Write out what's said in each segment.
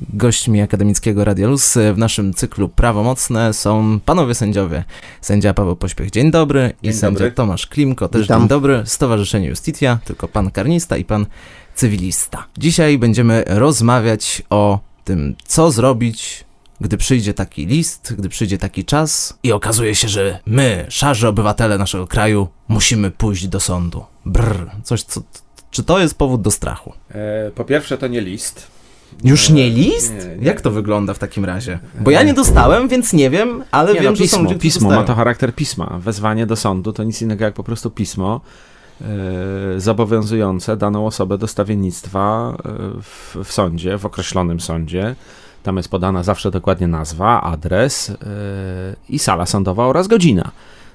Gośćmi akademickiego Radia Luz w naszym cyklu Prawomocne są panowie sędziowie. Sędzia Paweł Pośpiech, dzień dobry. Dzień I sędzia dobry. Tomasz Klimko, też Witam. dzień dobry. Stowarzyszenie Justitia, tylko pan karnista i pan cywilista. Dzisiaj będziemy rozmawiać o tym, co zrobić, gdy przyjdzie taki list, gdy przyjdzie taki czas i okazuje się, że my, szarzy obywatele naszego kraju, musimy pójść do sądu. Brr, coś, co, czy to jest powód do strachu? E, po pierwsze, to nie list. Już E, nie list? nie, nie. Jak to wygląda w takim razie? Bo ja nie dostałem, więc nie wiem, ale Nie, wiem, no, że pismo, są ludzie, pismo ma to charakter pisma. Wezwanie do sądu to nic innego jak po prostu pismo e, zobowiązujące daną osobę do stawiennictwa e, w, w sądzie, w określonym sądzie. Tam jest podana zawsze dokładnie nazwa, adres e, i sala sądowa oraz godzina.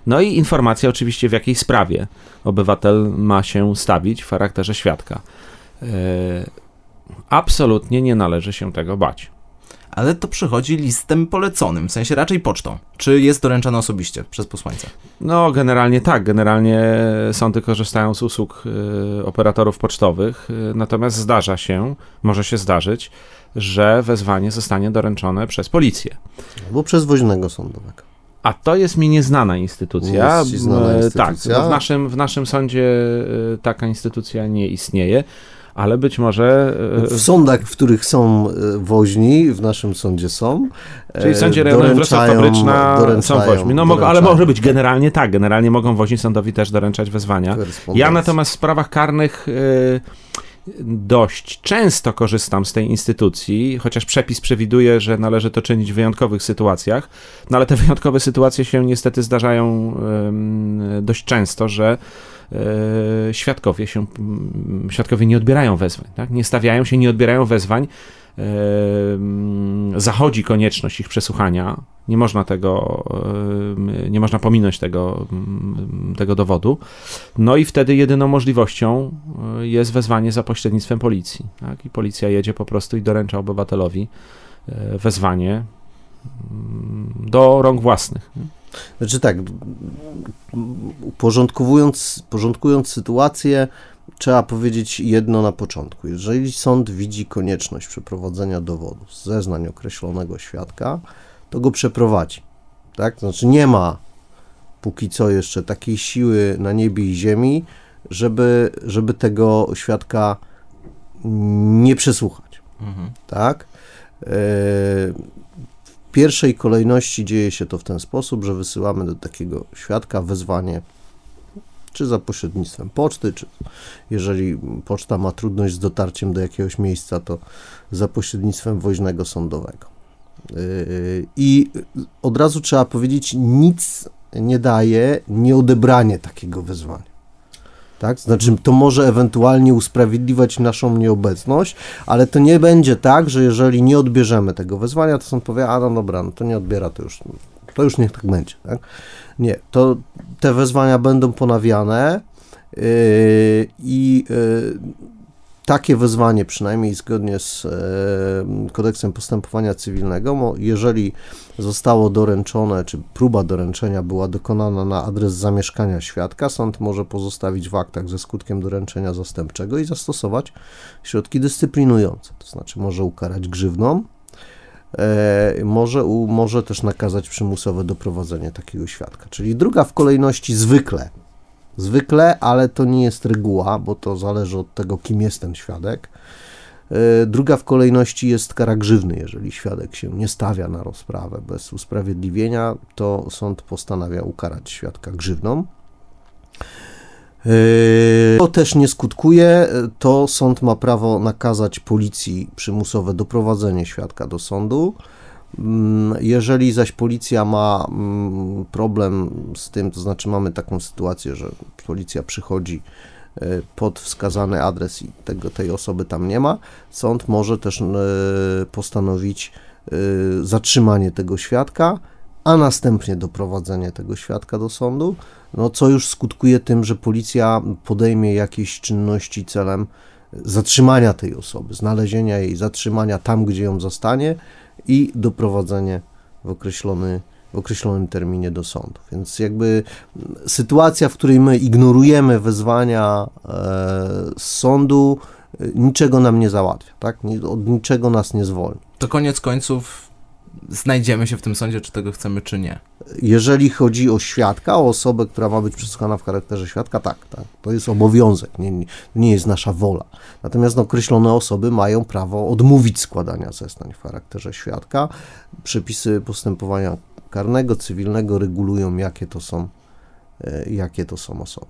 No i informacja oczywiście w jakiej sprawie obywatel ma się stawić w charakterze świadka. Absolutnie nie należy się tego bać. Ale to przychodzi listem poleconym, w sensie raczej pocztą. Czy jest doręczane osobiście przez posłańca? No, generalnie tak. Generalnie sądy korzystają z usług y, operatorów pocztowych, y, natomiast zdarza się, może się zdarzyć, że wezwanie zostanie doręczone przez policję. Albo przez woźnego sądowego. A to jest mi nieznana instytucja. Jest ci znana E, instytucja? Tak, w naszym, w naszym sądzie y, taka instytucja nie istnieje, ale być może. y, W sądach, w których są e, woźni, w naszym sądzie są. Czyli w e, sądzie rejonowym Wrocław Fabryczna są woźmi. No, mogą, ale może być generalnie tak. Generalnie mogą woźni sądowi też doręczać wezwania. Ja natomiast w sprawach karnych dość często korzystam z tej instytucji, chociaż przepis przewiduje, że należy to czynić w wyjątkowych sytuacjach, no ale te wyjątkowe sytuacje się niestety zdarzają dość często, że świadkowie się, mm, świadkowie nie odbierają wezwań, tak? nie stawiają się, nie odbierają wezwań, Ym, zachodzi konieczność ich przesłuchania. Nie można tego, ym, nie można pominąć tego, ym, tego dowodu. No i wtedy jedyną możliwością jest wezwanie za pośrednictwem policji. Tak? I policja jedzie po prostu i doręcza obywatelowi wezwanie do rąk własnych. Znaczy tak, porządkowując, porządkując sytuację, trzeba powiedzieć jedno na początku. Jeżeli sąd widzi konieczność przeprowadzenia dowodu z zeznań określonego świadka, to go przeprowadzi. Tak? Znaczy nie ma póki co jeszcze takiej siły na niebie i ziemi, żeby, żeby tego świadka nie przesłuchać. Mhm. Tak? Pierwszej kolejności dzieje się to w ten sposób, że wysyłamy do takiego świadka wezwanie, czy za pośrednictwem poczty, czy jeżeli poczta ma trudność z dotarciem do jakiegoś miejsca, to za pośrednictwem woźnego sądowego. E, I od razu trzeba powiedzieć, nic nie daje nieodebranie takiego wezwania. Tak? Znaczy, to może ewentualnie usprawiedliwiać naszą nieobecność, ale to nie będzie tak, że jeżeli nie odbierzemy tego wezwania, to sąd powie, a no dobra, no to nie odbiera, to już, to już niech tak będzie. Tak? Nie, to te wezwania będą ponawiane yy, i yy, takie wezwanie, przynajmniej zgodnie z yy, kodeksem postępowania cywilnego, jeżeli zostało doręczone, czy próba doręczenia była dokonana na adres zamieszkania świadka, sąd może pozostawić w aktach ze skutkiem doręczenia zastępczego i zastosować środki dyscyplinujące, to znaczy może ukarać grzywną, e, może, może też nakazać przymusowe doprowadzenie takiego świadka. Czyli druga w kolejności zwykle, zwykle, ale to nie jest reguła, bo to zależy od tego, kim jest ten świadek. E, Druga w kolejności jest kara grzywny. Jeżeli świadek się nie stawia na rozprawę bez usprawiedliwienia, to sąd postanawia ukarać świadka grzywną. E, To też nie skutkuje, to sąd ma prawo nakazać policji przymusowe doprowadzenie świadka do sądu. Mm, Jeżeli zaś policja ma mm, problem z tym, to znaczy mamy taką sytuację, że policja przychodzi e, pod wskazany adres i tego, tej osoby tam nie ma, sąd może też e, postanowić e, zatrzymanie tego świadka, a następnie doprowadzenie tego świadka do sądu, no co już skutkuje tym, że policja podejmie jakieś czynności celem zatrzymania tej osoby, znalezienia jej, zatrzymania tam, gdzie ją zastanie i doprowadzenie w określony w określonym terminie do sądu. Więc jakby sytuacja, w której my ignorujemy wezwania e, z sądu, y, niczego nam nie załatwia, tak? Od niczego nas nie zwolni. To koniec końców znajdziemy się w tym sądzie, czy tego chcemy, czy nie. Jeżeli chodzi o świadka, o osobę, która ma być przesłuchana w charakterze świadka, tak, tak. To jest obowiązek, nie, nie, jest nasza wola. Natomiast określone osoby mają prawo odmówić składania zeznań w charakterze świadka. Przepisy postępowania karnego, cywilnego regulują, jakie to są, e, jakie to są osoby.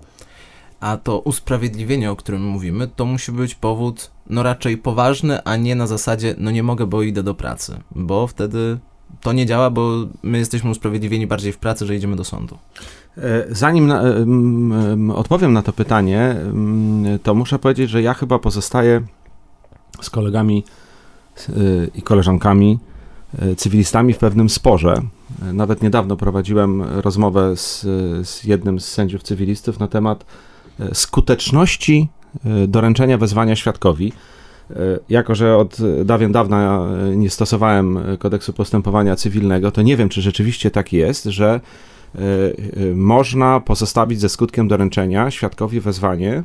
A to usprawiedliwienie, o którym mówimy, to musi być powód, no raczej poważny, a nie na zasadzie, no nie mogę, bo idę do pracy. Bo wtedy to nie działa, bo my jesteśmy usprawiedliwieni bardziej w pracy, że idziemy do sądu. E, Zanim na, em, odpowiem na to pytanie, to muszę powiedzieć, że ja chyba pozostaję z kolegami y, i koleżankami cywilistami w pewnym sporze. E, Nawet niedawno prowadziłem rozmowę z, z jednym z sędziów cywilistów na temat e, skuteczności e, doręczenia wezwania świadkowi. E, Jako, że od dawien dawna e, nie stosowałem e, kodeksu postępowania cywilnego, to nie wiem, czy rzeczywiście tak jest, że e, e, można pozostawić ze skutkiem doręczenia świadkowi wezwanie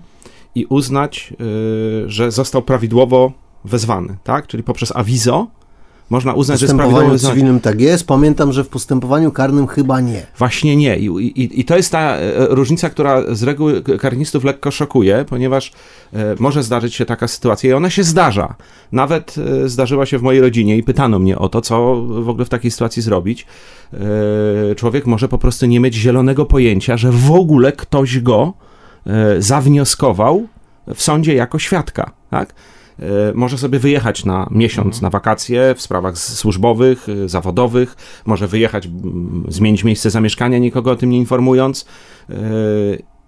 i uznać, e, że został prawidłowo wezwany, tak? Czyli poprzez awizo można W uznać, że jest prawidłowo postępowaniu wezwany. cywilnym tak jest. Pamiętam, że w postępowaniu karnym chyba nie. Właśnie nie. I, i, I to jest ta e, różnica, która z reguły karnistów lekko szokuje, ponieważ e, może zdarzyć się taka sytuacja i ona się zdarza. Nawet e, zdarzyła się w mojej rodzinie i pytano mnie o to, co w ogóle w takiej sytuacji zrobić. E, człowiek może po prostu nie mieć zielonego pojęcia, że w ogóle ktoś go e, zawnioskował w sądzie jako świadka, tak? E, Może sobie wyjechać na miesiąc na wakacje w sprawach służbowych, e, zawodowych, może wyjechać, zmienić miejsce zamieszkania, nikogo o tym nie informując. E,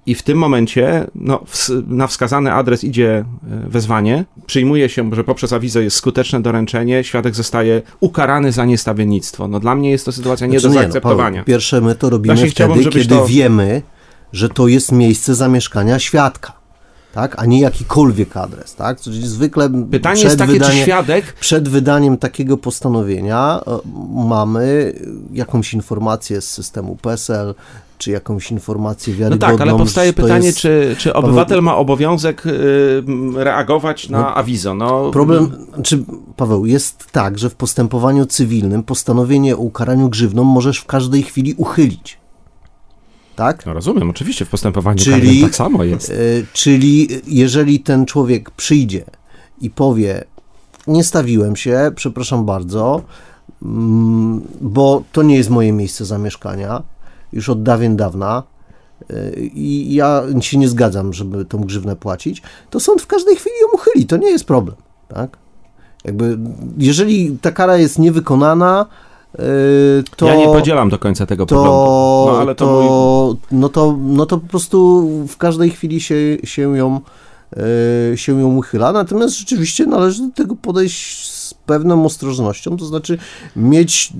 I w tym momencie no, na wskazany adres idzie e, wezwanie, przyjmuje się, że poprzez awizo jest skuteczne doręczenie, świadek zostaje ukarany za niestawiennictwo. No dla mnie jest to sytuacja nie do Znaczy, no, zaakceptowania. Paweł, pierwsze my to robimy wtedy, kiedy to- wiemy, że to jest miejsce zamieszkania świadka. Tak, a nie jakikolwiek adres, tak? Czyli zwykle Pytanie jest takie, wydanie- czy świadek Przed wydaniem takiego postanowienia e, mamy jakąś informację z systemu PESEL, czy jakąś informację No wiarygodną. tak, ale powstaje pytanie, jest czy, czy obywatel ma obowiązek y, reagować na No, awizo. No, Problem, czy Paweł, jest tak, że w postępowaniu cywilnym postanowienie o ukaraniu grzywną możesz w każdej chwili uchylić. Tak? No rozumiem, oczywiście w postępowaniu Czyli- tak samo jest. E, Czyli jeżeli ten człowiek przyjdzie i powie, nie stawiłem się, przepraszam bardzo, mm, bo to nie jest moje miejsce zamieszkania, już od dawien dawna e, i ja się nie zgadzam, żeby tą grzywnę płacić, to sąd w każdej chwili ją uchyli, to nie jest problem, tak? Jakby, jeżeli ta kara jest niewykonana, to ja nie podzielam do końca tego to, poglądu. No ale to, mój... to, no to, no to po prostu w każdej chwili się, się, ją, e, się ją uchyla. Natomiast rzeczywiście należy do tego podejść z pewną ostrożnością, to znaczy mieć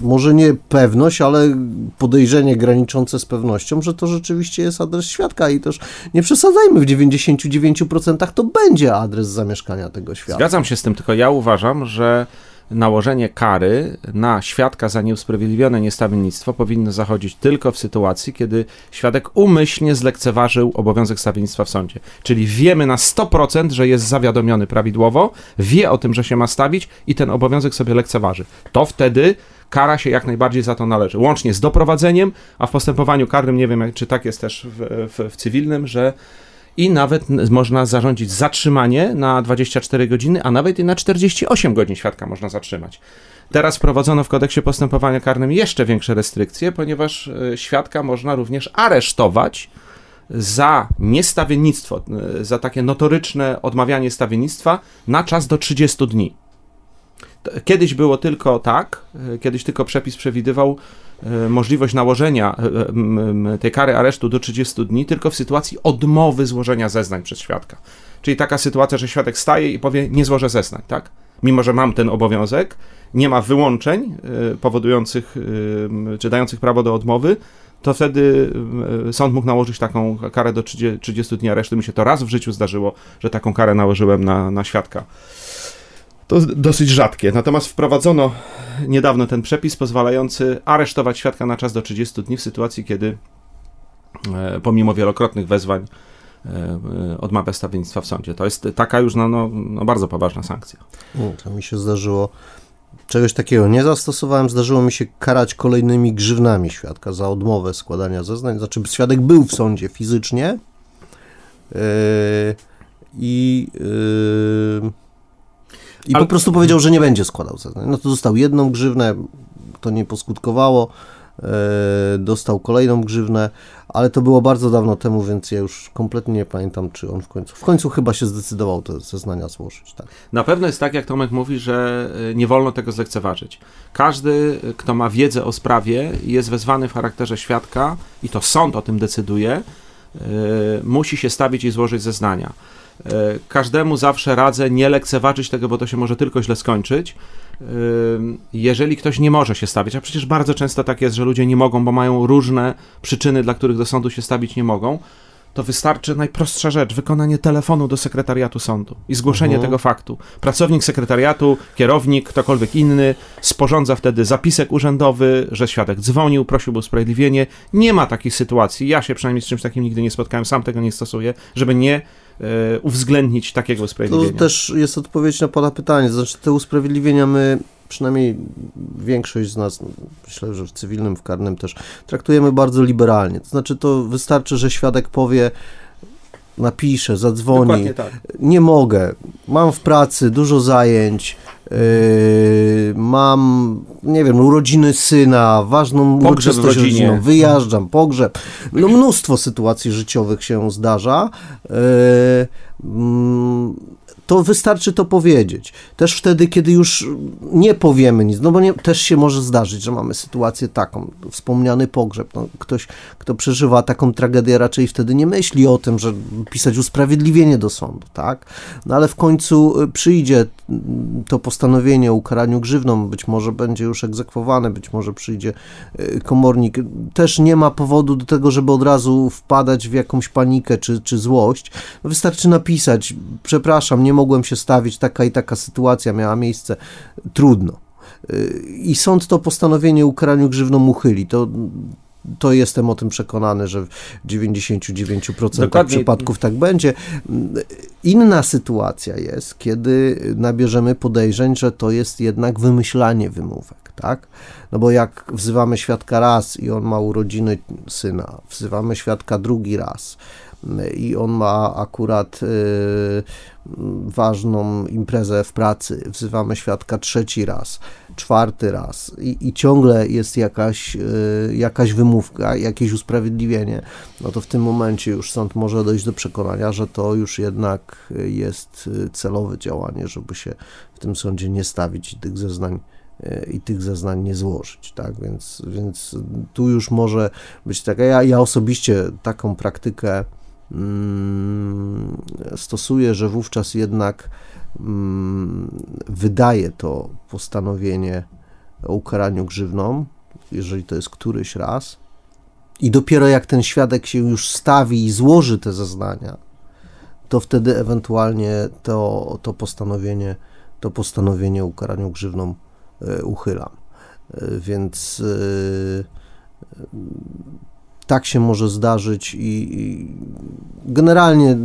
może nie pewność, ale podejrzenie graniczące z pewnością, że to rzeczywiście jest adres świadka i też nie przesadzajmy, w 99% to będzie adres zamieszkania tego świadka. Zgadzam się z tym, tylko ja uważam, że nałożenie kary na świadka za nieusprawiedliwione niestawiennictwo powinno zachodzić tylko w sytuacji, kiedy świadek umyślnie zlekceważył obowiązek stawiennictwa w sądzie. Czyli wiemy na 100%, że jest zawiadomiony prawidłowo, wie o tym, że się ma stawić i ten obowiązek sobie lekceważy. To wtedy kara się jak najbardziej za to należy. Łącznie z doprowadzeniem, a w postępowaniu karnym, nie wiem, czy tak jest też w, w, w cywilnym, że i nawet można zarządzić zatrzymanie na 24 godziny, a nawet i na 48 godzin świadka można zatrzymać. Teraz wprowadzono w kodeksie postępowania karnym jeszcze większe restrykcje, ponieważ e, świadka można również aresztować za niestawiennictwo, e, za takie notoryczne odmawianie stawiennictwa na czas do 30 dni. Kiedyś było tylko tak, e, kiedyś tylko przepis przewidywał możliwość nałożenia e, e, tej kary aresztu do 30 dni tylko w sytuacji odmowy złożenia zeznań przez świadka. Czyli taka sytuacja, że świadek staje i powie nie złożę zeznań, tak? Mimo, że mam ten obowiązek, nie ma wyłączeń e, powodujących, e, czy dających prawo do odmowy, to wtedy e, sąd mógł nałożyć taką karę do 30, 30 dni aresztu. Mi się to raz w życiu zdarzyło, że taką karę nałożyłem na, na świadka. To dosyć rzadkie. Natomiast wprowadzono niedawno ten przepis pozwalający aresztować świadka na czas do 30 dni w sytuacji, kiedy e, pomimo wielokrotnych wezwań odmawia stawiennictwa w sądzie. To jest taka już no, no, no bardzo poważna sankcja. To mi się zdarzyło Czegoś takiego nie zastosowałem. Zdarzyło mi się karać kolejnymi grzywnami świadka za odmowę składania zeznań. Znaczy, świadek był w sądzie fizycznie i, i Ale... po prostu powiedział, że nie będzie składał zeznań. No to dostał jedną grzywnę, to nie poskutkowało. E, dostał kolejną grzywnę, ale to było bardzo dawno temu, więc ja już kompletnie nie pamiętam, czy on w końcu, w końcu chyba się zdecydował te zeznania złożyć. Tak. Na pewno jest tak, jak Tomek mówi, że e, nie wolno tego zlekceważyć. Każdy, kto ma wiedzę o sprawie, jest wezwany w charakterze świadka i to sąd o tym decyduje, e, musi się stawić i złożyć zeznania. Każdemu zawsze radzę nie lekceważyć tego, bo to się może tylko źle skończyć jeżeli ktoś nie może się stawić, a przecież bardzo często tak jest, że ludzie nie mogą, bo mają różne przyczyny, dla których do sądu się stawić nie mogą, to wystarczy najprostsza rzecz, wykonanie telefonu do sekretariatu sądu i zgłoszenie mhm. tego faktu. Pracownik sekretariatu, kierownik, ktokolwiek inny sporządza wtedy zapisek urzędowy, że świadek dzwonił, prosił o usprawiedliwienie. Nie ma takich sytuacji, ja się przynajmniej z czymś takim nigdy nie spotkałem, sam tego nie stosuję, żeby nie E, uwzględnić takiego usprawiedliwienia. To też jest odpowiedź na Pana pytanie. Znaczy, te usprawiedliwienia my, przynajmniej większość z nas, myślę, że w cywilnym, w karnym też, traktujemy bardzo liberalnie. To znaczy, to wystarczy, że świadek powie, napisze, zadzwoni. Tak. Nie mogę, mam w pracy dużo zajęć, mam, nie wiem, urodziny syna, ważną pogrzeb uroczystość rodziną, wyjażdżam, pogrzeb. No mnóstwo sytuacji życiowych się zdarza. To wystarczy to powiedzieć. Też wtedy, kiedy już nie powiemy nic, no bo nie, też się może zdarzyć, że mamy sytuację taką, wspomniany pogrzeb. No, ktoś, kto przeżywa taką tragedię, raczej wtedy nie myśli o tym, że pisać usprawiedliwienie do sądu, tak? No ale w końcu y, przyjdzie to postanowienie o ukaraniu grzywną, być może będzie już egzekwowane, być może przyjdzie y, komornik. Też nie ma powodu do tego, żeby od razu wpadać w jakąś panikę czy, czy złość. No, wystarczy napisać, przepraszam, nie mogłem się stawić, taka i taka sytuacja miała miejsce, trudno. I sąd to postanowienie ukaraniu grzywną uchyli. To, to jestem o tym przekonany, że w 99% Dokładnie. przypadków tak będzie. Inna sytuacja jest, kiedy nabierzemy podejrzeń, że to jest jednak wymyślanie wymówek, tak? No bo jak wzywamy świadka raz i on ma urodziny syna, wzywamy świadka drugi raz, i on ma akurat y, ważną imprezę w pracy, wzywamy świadka trzeci raz, czwarty raz i, i ciągle jest jakaś, y, jakaś wymówka, jakieś usprawiedliwienie, no to w tym momencie już sąd może dojść do przekonania, że to już jednak jest celowe działanie, żeby się w tym sądzie nie stawić i tych zeznań i tych zeznań nie złożyć, tak, więc, więc tu już może być taka, ja, ja osobiście taką praktykę stosuje, że wówczas jednak mm, wydaje to postanowienie o ukaraniu grzywną, jeżeli to jest któryś raz, i dopiero jak ten świadek się już stawi i złoży te zeznania, to wtedy ewentualnie to, to postanowienie, to postanowienie o ukaraniu grzywną e, uchylam. E, więc e, tak się może zdarzyć i, i generalnie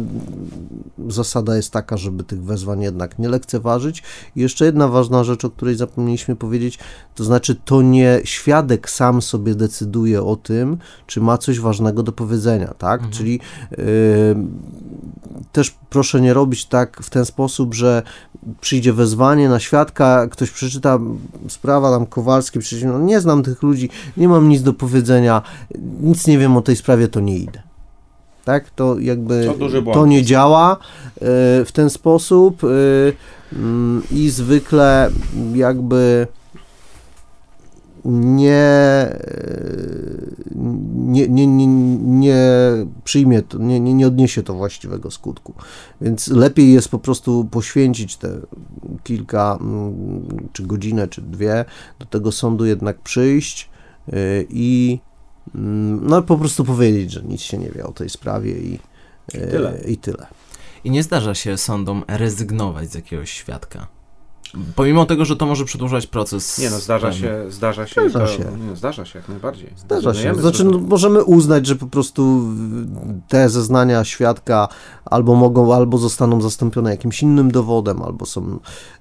zasada jest taka, żeby tych wezwań jednak nie lekceważyć. I jeszcze jedna ważna rzecz, o której zapomnieliśmy powiedzieć, to znaczy to nie świadek sam sobie decyduje o tym, czy ma coś ważnego do powiedzenia, tak? Mhm. Czyli y, też proszę nie robić tak w ten sposób, że przyjdzie wezwanie na świadka, ktoś przeczyta sprawa tam Kowalski, przecież no, nie znam tych ludzi, nie mam nic do powiedzenia, nic nie wiem o tej sprawie, to nie idę tak? To jakby to, to nie działa y, w ten sposób y, mm, i zwykle jakby nie, nie, nie, nie, nie przyjmie to, nie, nie, nie odniesie to właściwego skutku. Więc lepiej jest po prostu poświęcić te kilka, mm, czy godzinę, czy dwie do tego sądu jednak przyjść i no po prostu powiedzieć, że nic się nie wie o tej sprawie i, I tyle. I, tyle. I nie zdarza się sądom rezygnować z jakiegoś świadka. Pomimo tego, że to może przedłużać proces. Nie no, zdarza ten- się, zdarza się. Zdarza to, się. Nie, zdarza się jak najbardziej. Zdarza się. Znaczy, no, możemy uznać, że po prostu te zeznania świadka albo mogą, albo zostaną zastąpione jakimś innym dowodem, albo są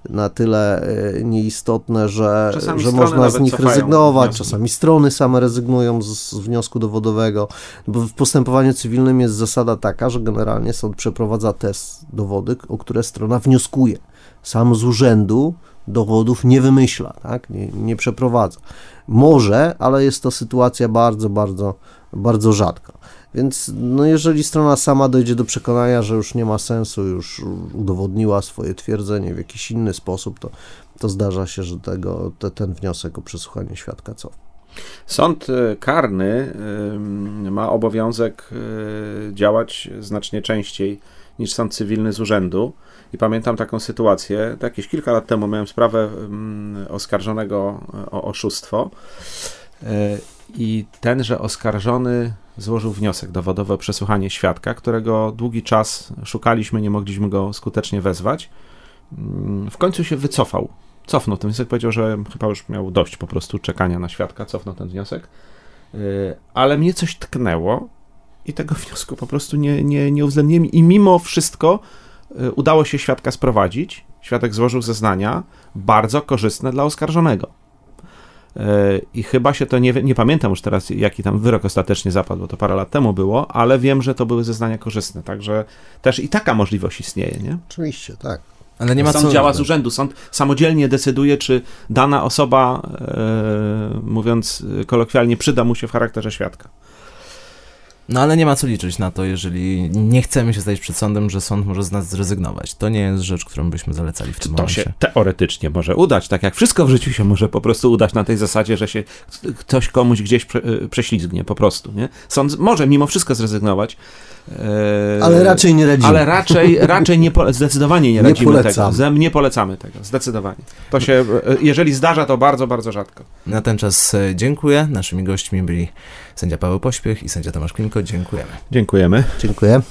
na tyle y, nieistotne, że, Czasami że można z nich cofają rezygnować. wnioski. Czasami strony same rezygnują z, z wniosku dowodowego, bo w postępowaniu cywilnym jest zasada taka, że generalnie sąd przeprowadza test dowody, o które strona wnioskuje. Sam z urzędu dowodów nie wymyśla, tak? nie, nie przeprowadza. Może, ale jest to sytuacja bardzo, bardzo, bardzo rzadka. Więc no jeżeli strona sama dojdzie do przekonania, że już nie ma sensu, już udowodniła swoje twierdzenie w jakiś inny sposób, to, to zdarza się, że tego, te, ten wniosek o przesłuchanie świadka cofa. Sąd y, karny ma obowiązek y, działać znacznie częściej niż sąd cywilny z urzędu. I pamiętam taką sytuację, to jakieś kilka lat temu miałem sprawę ym, oskarżonego o oszustwo. Y, I tenże oskarżony złożył wniosek dowodowy o przesłuchanie świadka, którego długi czas szukaliśmy, nie mogliśmy go skutecznie wezwać. Ym, W końcu się wycofał cofnął ten wniosek, powiedział, że chyba już miał dość po prostu czekania na świadka, cofnął ten wniosek, Yy, ale mnie coś tknęło i tego wniosku po prostu nie, nie, nie uwzględniłem i mimo wszystko yy, udało się świadka sprowadzić, świadek złożył zeznania, bardzo korzystne dla oskarżonego. Yy, I chyba się to nie, nie pamiętam już teraz, jaki tam wyrok ostatecznie zapadł, bo to parę lat temu było, ale wiem, że to były zeznania korzystne, także też i taka możliwość istnieje, nie? Oczywiście, tak. Ale nie ma sąd co. działa z urzędu. Sąd samodzielnie decyduje, czy dana osoba, e, mówiąc kolokwialnie, przyda mu się w charakterze świadka. No ale nie ma co liczyć na to, jeżeli nie chcemy się stać przed sądem, że sąd może z nas zrezygnować. To nie jest rzecz, którą byśmy zalecali w tym To momencie. się teoretycznie może udać, tak jak wszystko w życiu się może po prostu udać na tej zasadzie, że się ktoś komuś gdzieś prze, e, prześlizgnie po prostu. Nie? Sąd może mimo wszystko zrezygnować. e, Ale raczej nie radzimy. Ale raczej, raczej nie, po- zdecydowanie nie Nie radzimy polecamy. tego. Nie polecamy tego, zdecydowanie. To się, e, jeżeli zdarza, to bardzo, bardzo rzadko. Na ten czas e, dziękuję. Naszymi gośćmi byli sędzia Paweł Pośpiech i sędzia Tomasz Klimko. Dziękujemy. Dziękujemy. Dziękuję.